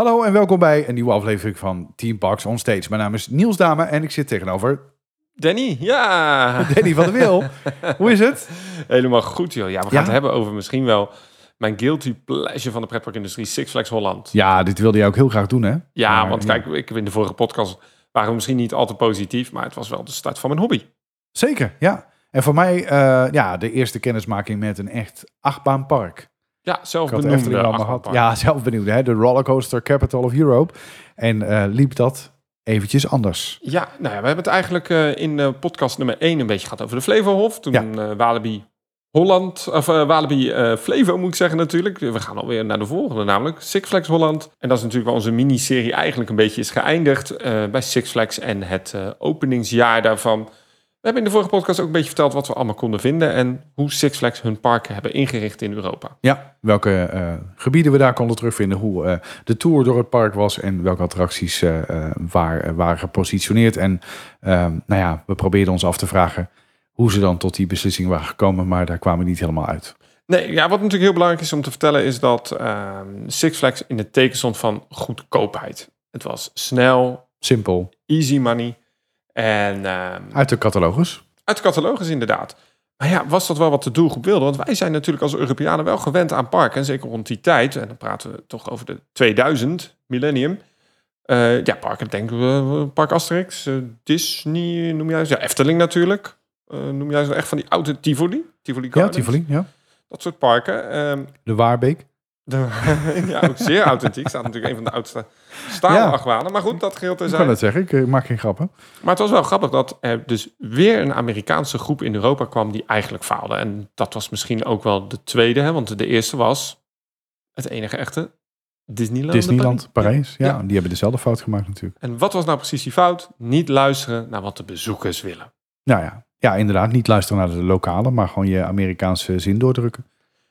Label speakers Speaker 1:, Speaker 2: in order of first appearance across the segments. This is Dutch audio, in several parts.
Speaker 1: Hallo en welkom bij een nieuwe aflevering van Team Parks on Stage. Mijn naam is Niels Dame en ik zit tegenover
Speaker 2: Danny, ja.
Speaker 1: Danny van der Wil. Hoe is het?
Speaker 2: Helemaal goed, joh. Ja, we gaan
Speaker 1: Ja?
Speaker 2: het hebben over misschien wel mijn guilty pleasure van de pretparkindustrie, Six Flags Holland.
Speaker 1: Ja, dit wilde jij ook heel graag doen, hè?
Speaker 2: Ja,
Speaker 1: Maar,
Speaker 2: want kijk, ik in de vorige podcast waren we misschien niet al te positief, maar het was wel de start van mijn hobby.
Speaker 1: Zeker, ja. En voor mij, eh, ja, de eerste kennismaking met een echt achtbaanpark.
Speaker 2: Ja, achtbaanpark.
Speaker 1: Ja, zelf benieuwd, hè? De Rollercoaster Capital of Europe. En eh, liep dat eventjes anders.
Speaker 2: Ja, nou ja, we hebben het eigenlijk eh, in eh, podcast nummer 1 een beetje gehad over de Flevohof. Toen
Speaker 1: Ja.
Speaker 2: Walibi Holland, of Walibi Flevo moet ik zeggen natuurlijk. We gaan alweer naar de volgende namelijk, Six Flags Holland. En dat is natuurlijk waar onze miniserie eigenlijk een beetje is geëindigd bij Six Flags en het openingsjaar daarvan. We hebben in de vorige podcast ook een beetje verteld wat we allemaal konden vinden en hoe Six Flags hun parken hebben ingericht in Europa.
Speaker 1: Ja, welke eh, gebieden we daar konden terugvinden, hoe eh, de tour door het park was en welke attracties eh, waar, waren gepositioneerd. En nou ja, we probeerden ons af te vragen hoe ze dan tot die beslissing waren gekomen, maar daar kwamen we niet helemaal uit.
Speaker 2: Nee, ja, wat natuurlijk heel belangrijk is om te vertellen is dat Six Flags in het teken stond van goedkoopheid. Het was snel,
Speaker 1: Simpel,
Speaker 2: easy money en ehm,
Speaker 1: uit de catalogus.
Speaker 2: uit de catalogus inderdaad. Maar ja, was dat wel wat de doelgroep wilde? Want wij zijn natuurlijk als Europeanen wel gewend aan parken. En zeker rond die tijd, en dan praten we toch over de 2000, millennium. Eh, ja, parken denken we, Park Asterix, eh, Disney, noem jij ze? Ja, Efteling natuurlijk. Eh, noem jij ze echt van die oude Tivoli? Tivoli
Speaker 1: Ja,
Speaker 2: Gardens?
Speaker 1: Tivoli, ja.
Speaker 2: Dat soort parken. Ehm,
Speaker 1: De Waarbeek.
Speaker 2: ja, ook zeer authentiek. Staat natuurlijk een van de oudste stalen
Speaker 1: Ja.
Speaker 2: achtbanen. Maar goed, dat geheel
Speaker 1: Ik kan het zeggen, ik eh, maak geen grappen.
Speaker 2: Maar het was wel grappig dat er dus weer een Amerikaanse groep in Europa kwam die eigenlijk faalde. En dat was misschien ook wel de tweede, hè? want de eerste was het enige echte Disneyland.
Speaker 1: Disneyland, Parijs. Ja,
Speaker 2: Ja.
Speaker 1: die hebben dezelfde fout gemaakt natuurlijk.
Speaker 2: En wat was nou precies die fout? Niet luisteren naar wat de bezoekers willen.
Speaker 1: Nou ja, ja inderdaad, niet luisteren naar de lokale, maar gewoon je Amerikaanse zin doordrukken.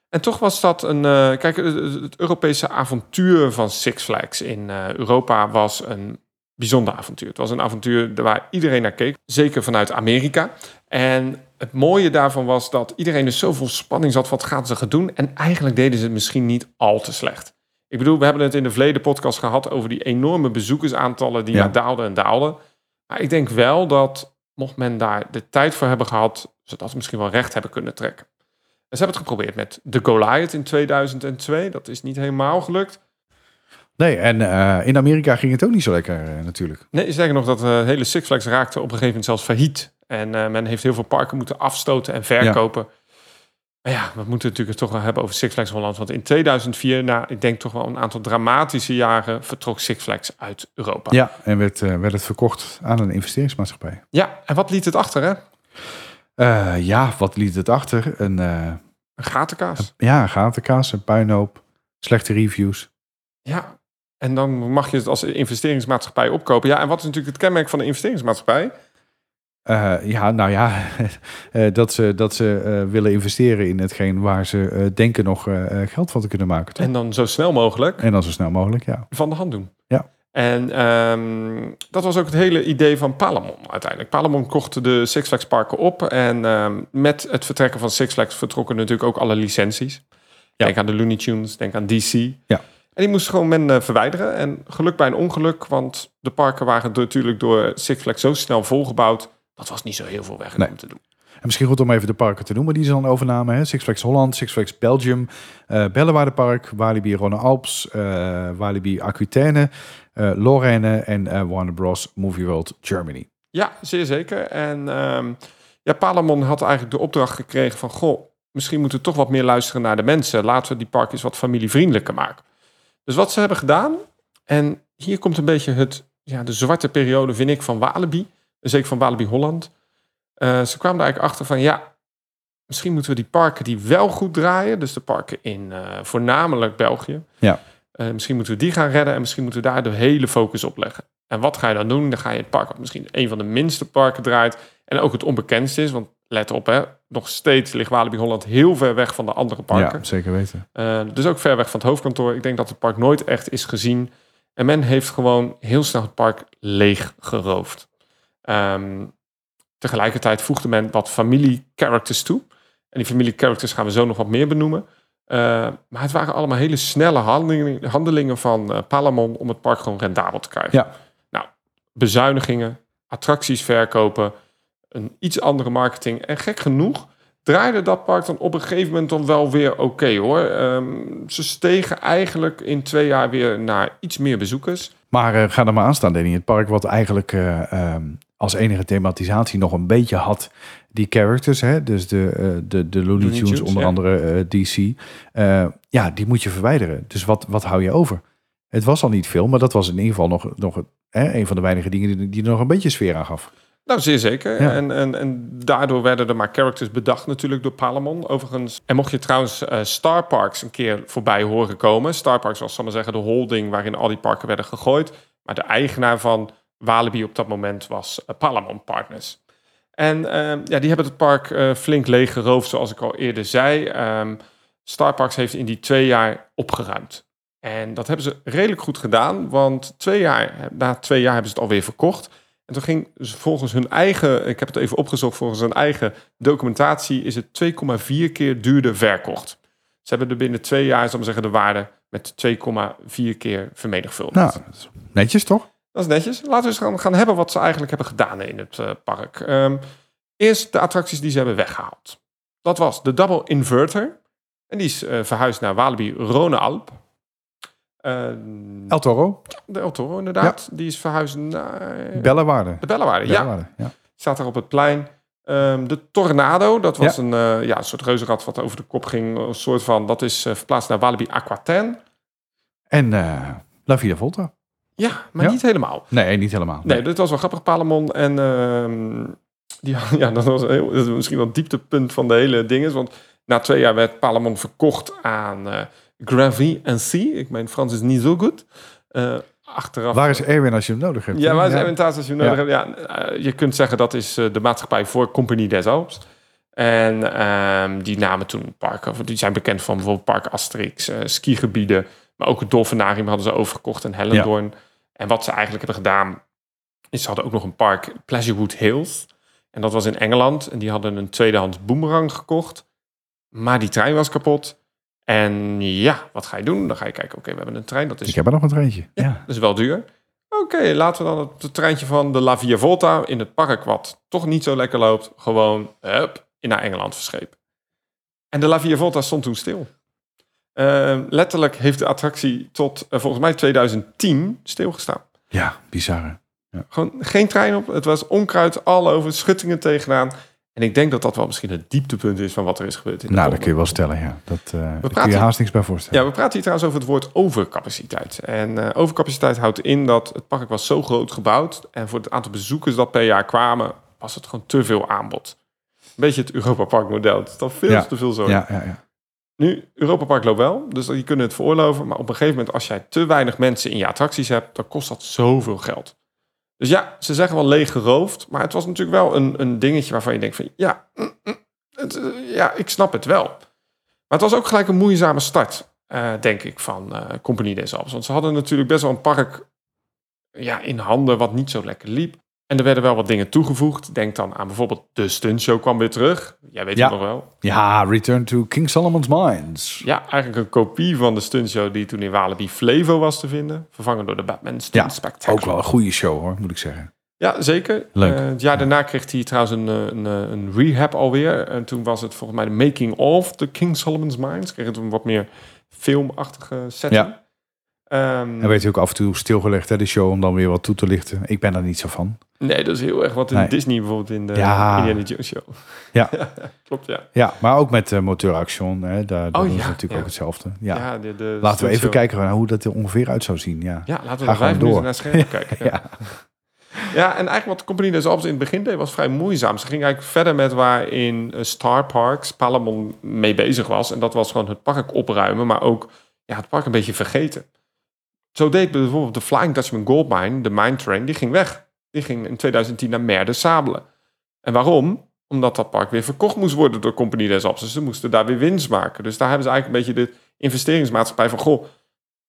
Speaker 2: En toch was dat een. eh, kijk, het, Europese avontuur van Six Flags in eh, Europa was een bijzonder avontuur. Het was een avontuur waar iedereen naar keek, zeker vanuit Amerika. En het mooie daarvan was dat iedereen dus zoveel spanning zat. Wat gaan ze gaan doen? En eigenlijk deden ze het misschien niet al te slecht. Ik bedoel, we hebben het in de verleden podcast gehad over die enorme bezoekersaantallen die
Speaker 1: Ja.
Speaker 2: daalden en daalden. Maar ik denk wel dat, mocht men daar de tijd voor hebben gehad, ze dat misschien wel recht hebben kunnen trekken. En ze hebben het geprobeerd met de Goliath in 2002. Dat is niet helemaal gelukt.
Speaker 1: Nee, en eh, in Amerika ging het ook niet zo lekker eh, natuurlijk.
Speaker 2: Nee, sterker nog, dat eh, hele Six Flags raakte op een gegeven moment zelfs failliet. En men heeft heel veel parken moeten afstoten en verkopen. Maar ja, we moeten het natuurlijk toch wel hebben over Six Flags Holland. Want in 2004, na ik denk toch wel een aantal dramatische jaren, vertrok Six Flags uit Europa.
Speaker 1: Ja, en werd, werd het verkocht aan een investeringsmaatschappij.
Speaker 2: Ja, en wat liet het achter, hè?
Speaker 1: Eh, ja, wat liet het achter? Een,
Speaker 2: Een gatenkaas.
Speaker 1: ja, een gatenkaas, een puinhoop, slechte reviews.
Speaker 2: Ja, en dan mag je het als investeringsmaatschappij opkopen. Ja, en wat is natuurlijk het kenmerk van de investeringsmaatschappij?
Speaker 1: Eh, ja, nou ja, dat ze, dat ze willen investeren in hetgeen waar ze denken nog geld van te kunnen maken. Toch?
Speaker 2: En dan zo snel mogelijk
Speaker 1: En dan zo snel mogelijk, ja.
Speaker 2: van de hand doen. En ehm, dat was ook het hele idee van Palamon uiteindelijk. Palamon kocht de Six Flags parken op. En ehm, met het vertrekken van Six Flags vertrokken natuurlijk ook alle licenties.
Speaker 1: Ja.
Speaker 2: Denk aan de Looney Tunes, denk aan DC.
Speaker 1: Ja.
Speaker 2: En die moest gewoon men eh, verwijderen. En geluk bij een ongeluk, want de parken waren natuurlijk door Six Flags zo snel volgebouwd. Dat was niet zo heel veel
Speaker 1: Nee.
Speaker 2: om te doen.
Speaker 1: En misschien goed om even de parken te noemen die ze dan overnamen. Hè? Six Flags Holland, Six Flags Belgium, eh Bellewaardepark, Walibi Ronne Alps, eh, Walibi Aquitaine, eh Lorraine en Warner Bros. Movie World Germany.
Speaker 2: Ja, zeer zeker. En ehm, ja, Palamon had eigenlijk de opdracht gekregen van... goh, misschien moeten we toch wat meer luisteren naar de mensen. Laten we die parkjes wat familievriendelijker maken. Dus wat ze hebben gedaan... en hier komt een beetje het, ja, de zwarte periode, vind ik, van Walibi. Zeker van Walibi Holland. Eh, ze kwamen er eigenlijk achter van... ja, misschien moeten we die parken die wel goed draaien... dus de parken in eh, voornamelijk België...
Speaker 1: Ja.
Speaker 2: eh, misschien moeten we die gaan redden... en misschien moeten we daar de hele focus op leggen. En wat ga je dan doen? Dan ga je het park, wat misschien een van de minste parken draait... en ook het onbekendste is, want let op, hè, nog steeds ligt Walibi Holland heel ver weg van de andere parken.
Speaker 1: Ja, zeker weten.
Speaker 2: Dus ook ver weg van het hoofdkantoor. Ik denk dat het park nooit echt is gezien. En men heeft gewoon heel snel het park leeg geroofd. Ehm, tegelijkertijd voegde men wat familie-characters toe. En die familie-characters gaan we zo nog wat meer benoemen. maar het waren allemaal hele snelle handelingen, handelingen van uh, Palamon om het park gewoon rendabel te krijgen.
Speaker 1: Ja.
Speaker 2: Nou, bezuinigingen, attracties verkopen, een iets andere marketing. En gek genoeg draaide dat park dan op een gegeven moment dan wel weer oké hoor. Ehm, ze stegen eigenlijk in twee jaar weer naar iets meer bezoekers.
Speaker 1: Maar uh, ga er maar aan staan, Danny. Het park wat eigenlijk uh, um, als enige thematisatie nog een beetje had die characters, hè? dus de, uh, de, de Looney Tunes, Tunes onder ja. andere DC, ja, die moet je verwijderen. Dus wat, wat hou je over? Het was al niet veel, maar dat was in ieder geval nog, nog hè, een van de weinige dingen die, die er nog een beetje sfeer aan gaf.
Speaker 2: Nou, zeer zeker. Ja. En, en, en daardoor werden er maar characters bedacht natuurlijk door Palamon. Overigens, en mocht je trouwens uh, Star Parks een keer voorbij horen komen. Star Parks was, zal maar zeggen, de holding waarin al die parken werden gegooid. Maar de eigenaar van Walibi op dat moment was uh, Palamon Partners. En uh, ja, die hebben het park uh, flink leeggeroofd, zoals ik al eerder zei. Um, Star Parks heeft in die twee jaar opgeruimd. En dat hebben ze redelijk goed gedaan, want twee jaar, na twee jaar hebben ze het alweer verkocht. En toen ging volgens hun eigen, ik heb het even opgezocht, volgens hun eigen documentatie is het 2,4 keer duurder verkocht. Ze hebben er binnen twee jaar, zal ik zeggen, de waarde met 2,4 keer vermenigvuldigd.
Speaker 1: Nou, netjes toch?
Speaker 2: Dat is netjes. Laten we eens gaan, gaan hebben wat ze eigenlijk hebben gedaan in het uh, park. Um, eerst de attracties die ze hebben weggehaald. Dat was de Double Inverter. En die is uh, verhuisd naar Walibi Rhône-Alp.
Speaker 1: Uh, El Toro.
Speaker 2: De El Toro, inderdaad. Ja. Die is verhuisd naar...
Speaker 1: Bellewaarde.
Speaker 2: De Bellewaarde, ja. ja. Staat daar op het plein. Um, de Tornado, dat was ja. een, uh, ja, een soort reuzenrad wat over de kop ging. Een soort van, dat is verplaatst naar Walibi Aquaten.
Speaker 1: En La Vida Volta.
Speaker 2: Ja, maar ja. niet helemaal.
Speaker 1: Nee, niet helemaal.
Speaker 2: Nee, nee dit was wel grappig, Palamon. En uh, die, ja, dat was heel, dat misschien wel het dieptepunt van de hele ding. Is, want na twee jaar werd Palamon verkocht aan uh, Gravy and Sea. Ik mijn Frans is niet zo goed. Uh, achteraf.
Speaker 1: Waar is Erwin als je hem nodig hebt?
Speaker 2: Ja, waar is Erwin thuis als je hem nodig ja. hebt? Ja, uh, je kunt zeggen dat is de maatschappij voor Compagnie des Alpes. En um, die namen toen parken, die zijn bekend van bijvoorbeeld Park Asterix, skigebieden, maar ook het Dolfinarium hadden ze overgekocht en Hellendoorn. Ja. En wat ze eigenlijk hebben gedaan, is ze hadden ook nog een park, Pleasurewood Hills. En dat was in Engeland. En die hadden een tweedehands boomerang gekocht. Maar die trein was kapot. En ja, wat ga je doen? Dan ga je kijken, oké, okay, we hebben een trein. Dat is...
Speaker 1: Ik heb er nog een treintje.
Speaker 2: Ja, ja. Dat is wel duur. Oké, okay, laten we dan het, het, treintje van de La Via Volta in het park, wat toch niet zo lekker loopt, gewoon hup, naar Engeland verschepen. En de La Via Volta stond toen stil. Uh, letterlijk heeft de attractie tot uh, volgens mij 2010 stilgestaan.
Speaker 1: Ja, bizar. Ja.
Speaker 2: Gewoon geen trein op. Het was onkruid al over, schuttingen tegenaan. En ik denk dat dat wel misschien het dieptepunt is van wat er is gebeurd. In
Speaker 1: nou, dat kun je wel stellen, ja. Dat uh, we kun je haast niks bij voorstellen.
Speaker 2: Ja, we praten hier trouwens over het woord overcapaciteit. En uh, overcapaciteit houdt in dat het park was zo groot gebouwd... en voor het aantal bezoekers dat per jaar kwamen... was het gewoon te veel aanbod. Een beetje het Europa Park model. Het is dan veel
Speaker 1: ja.
Speaker 2: te veel zo.
Speaker 1: Ja, ja, ja.
Speaker 2: Nu, Europa Park loopt wel, dus je kunt het veroorloven. Maar op een gegeven moment, als jij te weinig mensen in je attracties hebt... dan kost dat zoveel geld. Dus ja, ze zeggen wel leeg geroofd. Maar het was natuurlijk wel een, een dingetje waarvan je denkt van... ja, mm, mm, het, ja, ik snap het wel. Maar het was ook gelijk een moeizame start, uh, denk ik, van uh, Compagnie des Alpes. Want ze hadden natuurlijk best wel een park ja, in handen wat niet zo lekker liep. En er werden wel wat dingen toegevoegd. Denk dan aan bijvoorbeeld de stuntshow kwam weer terug. Jij weet
Speaker 1: ja.
Speaker 2: het nog wel.
Speaker 1: Ja, Return to King Solomon's Mines.
Speaker 2: Ja, eigenlijk een kopie van de stuntshow die toen in Walibi Flevo was te vinden. Vervangen door de Batman Stunt
Speaker 1: ja,
Speaker 2: Spectacular.
Speaker 1: Ook wel een goede show hoor, moet ik zeggen.
Speaker 2: Ja, zeker.
Speaker 1: Leuk.
Speaker 2: Uh, het jaar daarna kreeg hij trouwens een, een, een, rehab alweer. En toen was het volgens mij de making of the King Solomon's Mines. Kreeg het een wat meer filmachtige setting.
Speaker 1: Ja. Um, en werd ook af en toe stilgelegd, hè, de show, om dan weer wat toe te lichten. Ik ben daar niet zo van.
Speaker 2: Nee, dat is heel erg wat in
Speaker 1: Nee.
Speaker 2: Disney bijvoorbeeld in de
Speaker 1: Ja.
Speaker 2: Indiana Jones show.
Speaker 1: Ja.
Speaker 2: klopt, ja.
Speaker 1: Ja, maar ook met uh, motoraction, hè, daar, daar
Speaker 2: Oh,
Speaker 1: doen ze
Speaker 2: ja,
Speaker 1: natuurlijk
Speaker 2: ja.
Speaker 1: ook hetzelfde. Ja.
Speaker 2: de, de
Speaker 1: Laten we even kijken naar hoe dat er ongeveer uit zou zien. Ja,
Speaker 2: Ja, laten we nog vijf minuten
Speaker 1: door.
Speaker 2: naar scherm kijken. Ja.
Speaker 1: ja.
Speaker 2: En eigenlijk wat de compagnie des Alpes in het begin deed was vrij moeizaam. Ze ging eigenlijk verder met waarin eh, Star Parks, Palamon mee bezig was. En dat was gewoon het park opruimen, maar ook ja, het park een beetje vergeten. Zo deed bijvoorbeeld de Flying Dutchman Gold Mine, de mine train, die ging weg. Die ging in 2010 naar Mer de Sable. En waarom? Omdat dat park weer verkocht moest worden door Compagnie des Alpes. Dus ze moesten daar weer winst maken. Dus daar hebben ze eigenlijk een beetje de investeringsmaatschappij van... Goh,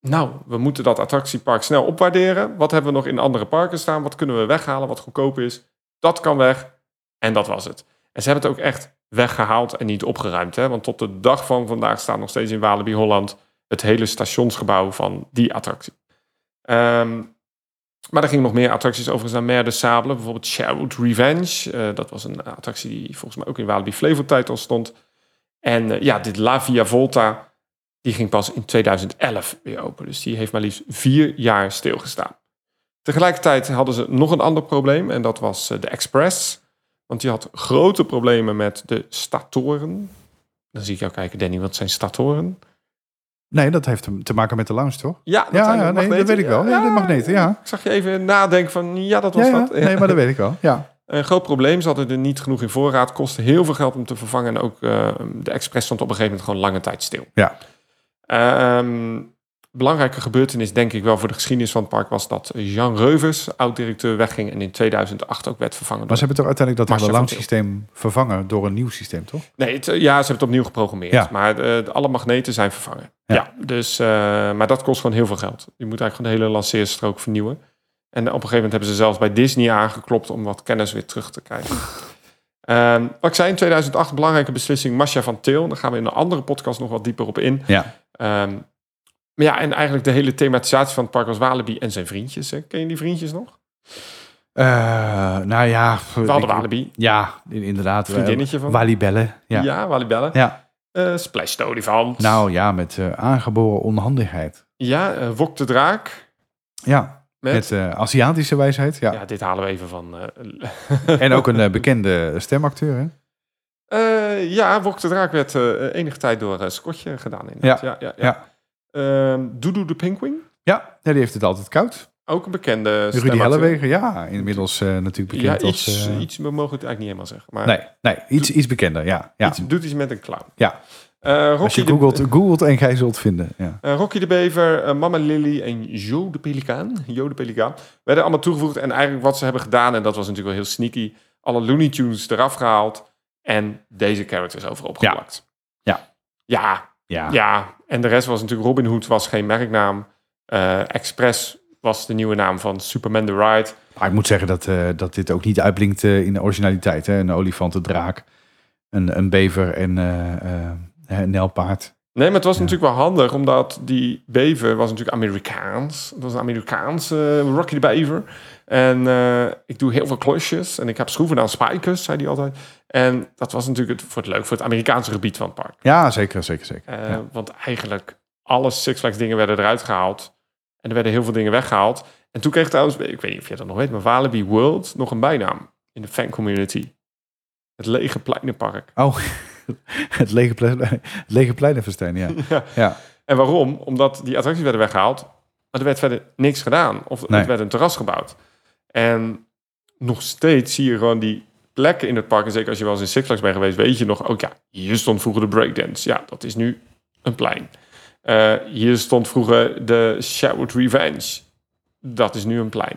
Speaker 2: nou, we moeten dat attractiepark snel opwaarderen. Wat hebben we nog in andere parken staan? Wat kunnen we weghalen wat goedkoop is? Dat kan weg. En dat was het. En ze hebben het ook echt weggehaald en niet opgeruimd. Hè? Want tot de dag van vandaag staat nog steeds in Walibi Holland het hele stationsgebouw van die attractie. Ehm, maar er gingen nog meer attracties overigens naar Mer de Sable. Bijvoorbeeld Sherwood Revenge. Eh, dat was een attractie die volgens mij ook in Walibi Flevotijd al stond. En eh, ja, dit La Via Volta, die ging pas in 2011 weer open. Dus die heeft maar liefst vier jaar stilgestaan. Tegelijkertijd hadden ze nog een ander probleem en dat was eh, de Express. Want die had grote problemen met de statoren. Dan zie ik jou kijken, Danny, wat zijn statoren?
Speaker 1: Nee, dat heeft te maken met de lounge, toch?
Speaker 2: Ja, dat,
Speaker 1: Ja, nee, dat weet ik wel. Ja, de magneten, ja.
Speaker 2: Ik zag je even nadenken van, ja, dat was dat.
Speaker 1: Nee, maar dat weet ik wel. Ja.
Speaker 2: Een groot probleem, ze hadden er niet genoeg in voorraad, kostte heel veel geld om te vervangen. En ook eh, de Express stond op een gegeven moment gewoon lange tijd stil.
Speaker 1: Ja.
Speaker 2: Ehm, belangrijke gebeurtenis, denk ik wel, voor de geschiedenis van het park was dat Jean Reuvers, oud-directeur, wegging en in 200008 ook werd vervangen.
Speaker 1: Maar ze hebben toch uiteindelijk dat hele systeem vervangen door een nieuw systeem, toch?
Speaker 2: Nee, het, ja, ze hebben het opnieuw geprogrammeerd.
Speaker 1: Ja.
Speaker 2: Maar eh, alle magneten zijn vervangen.
Speaker 1: Ja.
Speaker 2: Ja, dus, eh, maar dat kost gewoon heel veel geld. Je moet eigenlijk gewoon de hele lanceerstrook vernieuwen. En op een gegeven moment hebben ze zelfs bij Disney aangeklopt om wat kennis weer terug te krijgen. Ehm, wat ik zei in 2008, belangrijke beslissing, Masha van Til. Daar gaan we in een andere podcast nog wat dieper op in.
Speaker 1: Ja.
Speaker 2: Ehm, maar ja, en eigenlijk de hele thematisatie van het park was Walibi en zijn vriendjes. Hè. Ken je die vriendjes nog?
Speaker 1: Eh, nou ja. Ik-
Speaker 2: Walibi.
Speaker 1: Ja, in- inderdaad. eh,
Speaker 2: Vriendinnetje van.
Speaker 1: Walibellen. Ja.
Speaker 2: Ja, Walibellen.
Speaker 1: ja.
Speaker 2: Eh Splash de olifant.
Speaker 1: Nou ja, met aangeboren onhandigheid.
Speaker 2: Ja, Wok de draak.
Speaker 1: Ja,
Speaker 2: Met,
Speaker 1: met Aziatische wijsheid. Ja.
Speaker 2: ja. dit halen we even van...
Speaker 1: En ook een bekende stemacteur, hè?
Speaker 2: Ja, Wok de Draak werd enige tijd door uh, Scotje gedaan. Inderdaad. Ja. Ja, ja,
Speaker 1: Ja.
Speaker 2: Doedoe de Pinguïn,
Speaker 1: Ja, ja, die heeft het altijd koud.
Speaker 2: ook een bekende
Speaker 1: Rudy. Helleweger, ja, inmiddels eh, natuurlijk
Speaker 2: Ja,
Speaker 1: bekend
Speaker 2: iets,
Speaker 1: als... eh,
Speaker 2: iets, we mogen het eigenlijk niet helemaal zeggen. Maar
Speaker 1: nee, nee iets, iets bekender, ja. ja.
Speaker 2: iets, doet iets met een clown.
Speaker 1: Ja.
Speaker 2: Eh,
Speaker 1: Als je
Speaker 2: de,
Speaker 1: googelt, googelt en gij zult vinden. Ja.
Speaker 2: Rocky de Bever, Mama Lily en Jo de Pelikaan, Jo de Pelikaan, werden allemaal toegevoegd. En eigenlijk wat ze hebben gedaan, en dat was natuurlijk wel heel sneaky, alle Looney Tunes eraf gehaald en deze characters over opgeplakt.
Speaker 1: Ja.
Speaker 2: Ja,
Speaker 1: Ja.
Speaker 2: Ja, en de rest was natuurlijk Robin Hood was geen merknaam. Eh, Express was de nieuwe naam van Superman the Ride.
Speaker 1: Maar ik moet zeggen dat, eh, dat dit ook niet uitblinkt eh, in de originaliteit. Hè? Een olifant, een draak, een, een bever en eh, eh, een nijlpaard.
Speaker 2: Nee, maar het was
Speaker 1: Ja.
Speaker 2: natuurlijk wel handig, omdat die bever was natuurlijk Amerikaans. Dat was een Amerikaanse Rocky de Bever. En eh, ik doe heel veel klusjes en ik heb schroeven aan spijkers, zei hij altijd. En dat was natuurlijk het, voor het leuk voor het Amerikaanse gebied van het park.
Speaker 1: Ja, zeker, zeker, zeker.
Speaker 2: Eh,
Speaker 1: ja.
Speaker 2: Want eigenlijk alle Six Flags dingen werden eruit gehaald. En er werden heel veel dingen weggehaald. En toen kreeg trouwens, ik weet niet of je dat nog weet, maar Walibi World nog een bijnaam in de fancommunity. Het lege pleinenpark.
Speaker 1: Oh, het lege, plein, het lege pleinenfestijn, ja.
Speaker 2: Ja.
Speaker 1: ja.
Speaker 2: En waarom? Omdat die attracties werden weggehaald, maar er werd verder niks gedaan. Of
Speaker 1: Nee.
Speaker 2: er werd een terras gebouwd. En nog steeds zie je gewoon die plekken in het park. En zeker als je wel eens in Six Flags bent geweest, weet je nog... Oh ja, hier stond vroeger de breakdance. Ja, dat is nu een plein. Eh, hier stond vroeger de Sherwood Revenge. Dat is nu een plein.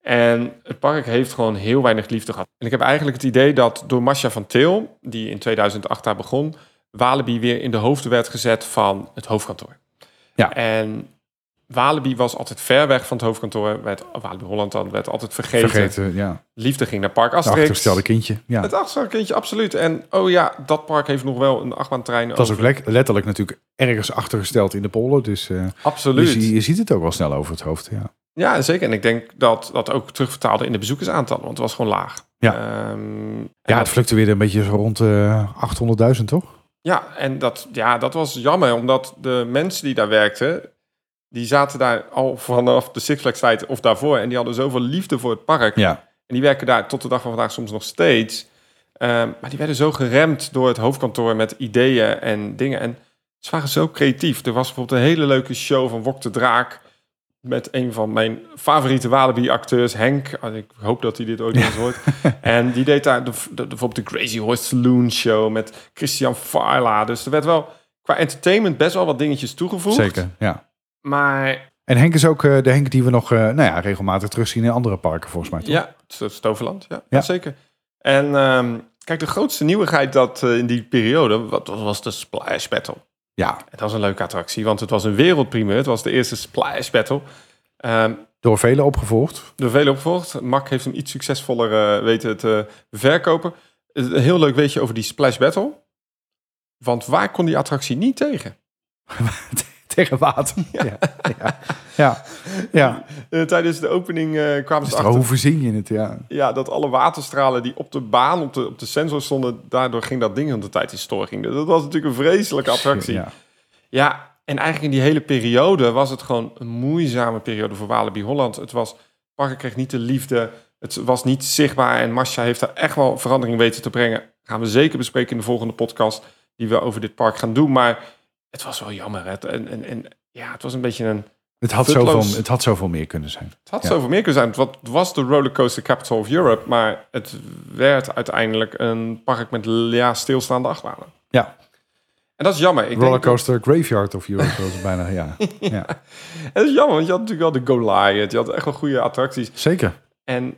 Speaker 2: En het park heeft gewoon heel weinig liefde gehad. En ik heb eigenlijk het idee dat door Masha van Til, die in 2008 daar begon, Walibi weer in de hoofden werd gezet van het hoofdkantoor.
Speaker 1: Ja.
Speaker 2: En Walibi was altijd ver weg van het hoofdkantoor. Werd, Walibi Holland dan werd altijd vergeten.
Speaker 1: Vergeten, ja.
Speaker 2: Liefde ging naar Park
Speaker 1: Het
Speaker 2: Asterix.
Speaker 1: achtergestelde kindje. Ja.
Speaker 2: Het achtergestelde kindje, absoluut. En oh ja, dat park heeft nog wel een achtbaantrein.
Speaker 1: Dat is ook letterlijk natuurlijk ergens achtergesteld in de polder. Dus eh,
Speaker 2: Absoluut.
Speaker 1: je, zie- je ziet het ook wel snel over het hoofd. Ja.
Speaker 2: Ja, zeker. En ik denk dat dat ook terugvertaalde in de bezoekersaantallen, want het was gewoon laag.
Speaker 1: Ja.
Speaker 2: Ehm,
Speaker 1: Ja, het fluctueerde een beetje zo rond eh 800.000, toch?
Speaker 2: Ja, en dat, ja, dat was jammer, omdat de mensen die daar werkten, die zaten daar al vanaf de Six Flags tijd of daarvoor. En die hadden zoveel liefde voor het park.
Speaker 1: Ja.
Speaker 2: En die werken daar tot de dag van vandaag soms nog steeds. Ehm, maar die werden zo geremd door het hoofdkantoor met ideeën en dingen. En ze waren zo creatief. Er was bijvoorbeeld een hele leuke show van Wok de Draak. Met een van mijn favoriete Walibi-acteurs, Henk. Ah, Ik hoop dat hij dit ooit nog eens hoort. En die deed daar de, de- bijvoorbeeld de Crazy Horse Saloon Show met Christian Farla. Dus er werd wel qua entertainment best wel wat dingetjes toegevoegd.
Speaker 1: Zeker, ja.
Speaker 2: Maar
Speaker 1: En Henk is ook eh, de Henk die we nog eh, nou ja, regelmatig terugzien in andere parken, volgens mij. Toch?
Speaker 2: Ja, Sto- Stoverland, ja,
Speaker 1: Ja.
Speaker 2: zeker. En ehm, kijk, de grootste nieuwigheid dat eh, in die periode, wat was de Splash Battle.
Speaker 1: ja,
Speaker 2: Het was een leuke attractie, want het was een wereldpremeur. Het was de eerste Splash Battle. Ehm
Speaker 1: door velen opgevolgd.
Speaker 2: door velen opgevolgd. Mark heeft hem iets succesvoller weten te verkopen. een heel leuk weetje over die Splash Battle. Want waar kon die attractie niet tegen?
Speaker 1: Tegen water. Ja, ja, ja. ja.
Speaker 2: Eh, tijdens de opening eh, kwamen ze
Speaker 1: Dus
Speaker 2: achter
Speaker 1: hoe verzin je het? Ja.
Speaker 2: ja, dat alle waterstralen die op de baan, op de, op de sensor stonden, daardoor ging dat ding aan de tijd in storing. Dat was natuurlijk een vreselijke attractie.
Speaker 1: Ja.
Speaker 2: Ja, en eigenlijk in die hele periode was het gewoon een moeizame periode voor Walibi Holland. Het was, Parker kreeg niet de liefde, het was niet zichtbaar en Masha heeft daar echt wel verandering weten te brengen. Gaan we zeker bespreken in de volgende podcast die we over dit park gaan doen. Maar het was wel jammer. hè. En, en, en ja, het was een beetje een...
Speaker 1: Het, had
Speaker 2: Futloos.
Speaker 1: zoveel, het had zoveel meer kunnen zijn.
Speaker 2: Het had
Speaker 1: Ja.
Speaker 2: zoveel meer kunnen zijn. Het was de rollercoaster capital of Europe, maar het werd uiteindelijk een park met ja, stilstaande achtbanen.
Speaker 1: Ja,
Speaker 2: En dat is jammer. Ik denk dat-
Speaker 1: rollercoaster graveyard of Europe was het bijna. Ja. ja,
Speaker 2: Het is jammer, want je had natuurlijk wel de Goliath. Je had echt wel goede attracties.
Speaker 1: zeker.
Speaker 2: En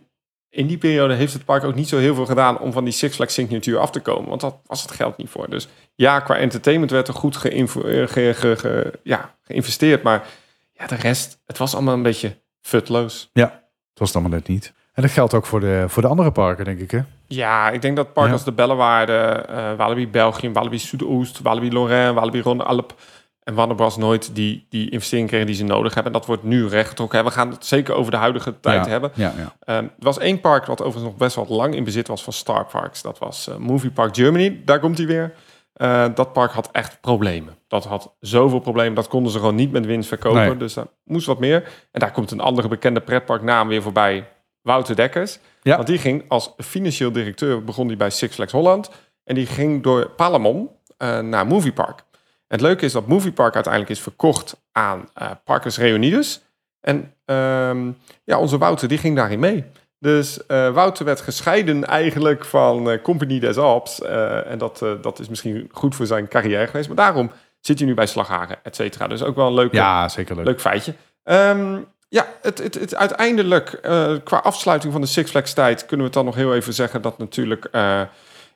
Speaker 2: in die periode heeft het park ook niet zo heel veel gedaan om van die Six Flags signatuur af te komen. Want dat was het geld niet voor. Dus ja, qua entertainment werd er goed eh, ge- ge- ge- ja, geïnvesteerd. Maar ja, de rest, het was allemaal een beetje futloos.
Speaker 1: Ja, het was het allemaal net niet. En dat geldt ook voor de, voor de andere parken, denk ik. Hè?
Speaker 2: Ja, ik denk dat parken
Speaker 1: Ja.
Speaker 2: als de Bellewaarde, eh Walibi België, Walibi Zuidoost, Walibi Lorraine, Walibi Ronde Alp en Warner Bros. nooit die, die investering kregen die ze nodig hebben. En dat wordt nu rechtgetrokken. We gaan het zeker over de huidige tijd
Speaker 1: ja,
Speaker 2: hebben.
Speaker 1: Ja, ja.
Speaker 2: Ehm, er was één park wat overigens nog best wel lang in bezit was van Star Parks. Dat was eh, Movie Park Germany. Daar komt hij weer. Eh, dat park had echt problemen. Dat had zoveel problemen. Dat konden ze gewoon niet met winst verkopen.
Speaker 1: Nee.
Speaker 2: Dus daar moest wat meer. En daar komt een andere bekende pretparknaam weer voorbij. Wouter Dekkers.
Speaker 1: Ja.
Speaker 2: Want die ging als financieel directeur, begon hij bij Six Flags Holland. En die ging door Palamon eh, naar Movie Park. Het leuke is dat Movie Park uiteindelijk is verkocht aan eh Parkers Reunides. En ehm, ja, onze Wouter die ging daarin mee. Dus eh, Wouter werd gescheiden eigenlijk van eh, Compagnie des Alps. En dat, dat is misschien goed voor zijn carrière geweest. Maar daarom zit hij nu bij Slaghagen, et cetera. Dus ook wel een leuke,
Speaker 1: ja zeker leuk.
Speaker 2: leuk feitje. Ehm, ja, het, het, het, uiteindelijk, qua afsluiting van de Six Flags tijd... kunnen we het dan nog heel even zeggen dat natuurlijk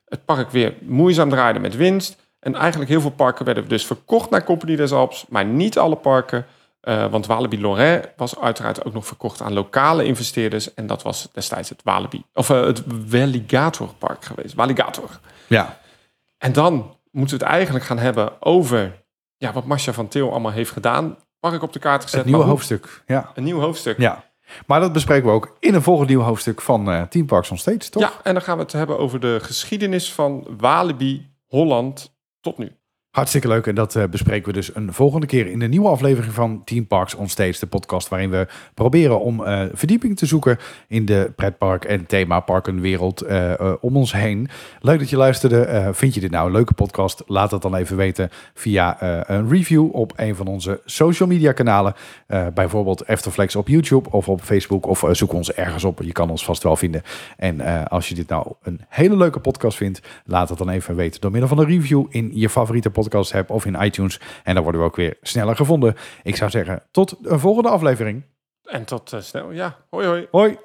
Speaker 2: het park weer moeizaam draaide met winst. En eigenlijk heel veel parken werden dus verkocht naar Compagnie des Alps, maar niet alle parken. Eh, want Walibi Lorraine was uiteraard ook nog verkocht aan lokale investeerders. En dat was destijds het Walibi, of eh, het Walligator Park geweest. Walligator.
Speaker 1: Ja,
Speaker 2: En dan moeten we het eigenlijk gaan hebben over ja, wat Marcia van Til allemaal heeft gedaan. Park op de kaart gezet. maar hoe-
Speaker 1: hoofdstuk. Ja.
Speaker 2: Een nieuw hoofdstuk.
Speaker 1: ja. Maar dat bespreken we ook in een volgend nieuw hoofdstuk van eh Team Parks on Stage, toch?
Speaker 2: Ja, en dan gaan we het hebben over de geschiedenis van Walibi Holland tot nu.
Speaker 1: Hartstikke leuk. En dat eh, bespreken we dus een volgende keer in de nieuwe aflevering van Team Parks on Stage, de podcast waarin we proberen om eh, verdieping te zoeken in de pretpark en themaparkenwereld eh eh, om ons heen. Leuk dat je luisterde. Vind je dit nou een leuke podcast? Laat het dan even weten via een review op een van onze social media kanalen. Bijvoorbeeld Efterflex op YouTube of op Facebook of zoek ons ergens op. Je kan ons vast wel vinden. En als je dit nou een hele leuke podcast vindt, laat het dan even weten door middel van een review in je favoriete podcast app of in iTunes. En dan worden we ook weer sneller gevonden. Ik zou zeggen, tot een volgende aflevering.
Speaker 2: En tot eh, snel. Ja, hoi hoi.
Speaker 1: Hoi!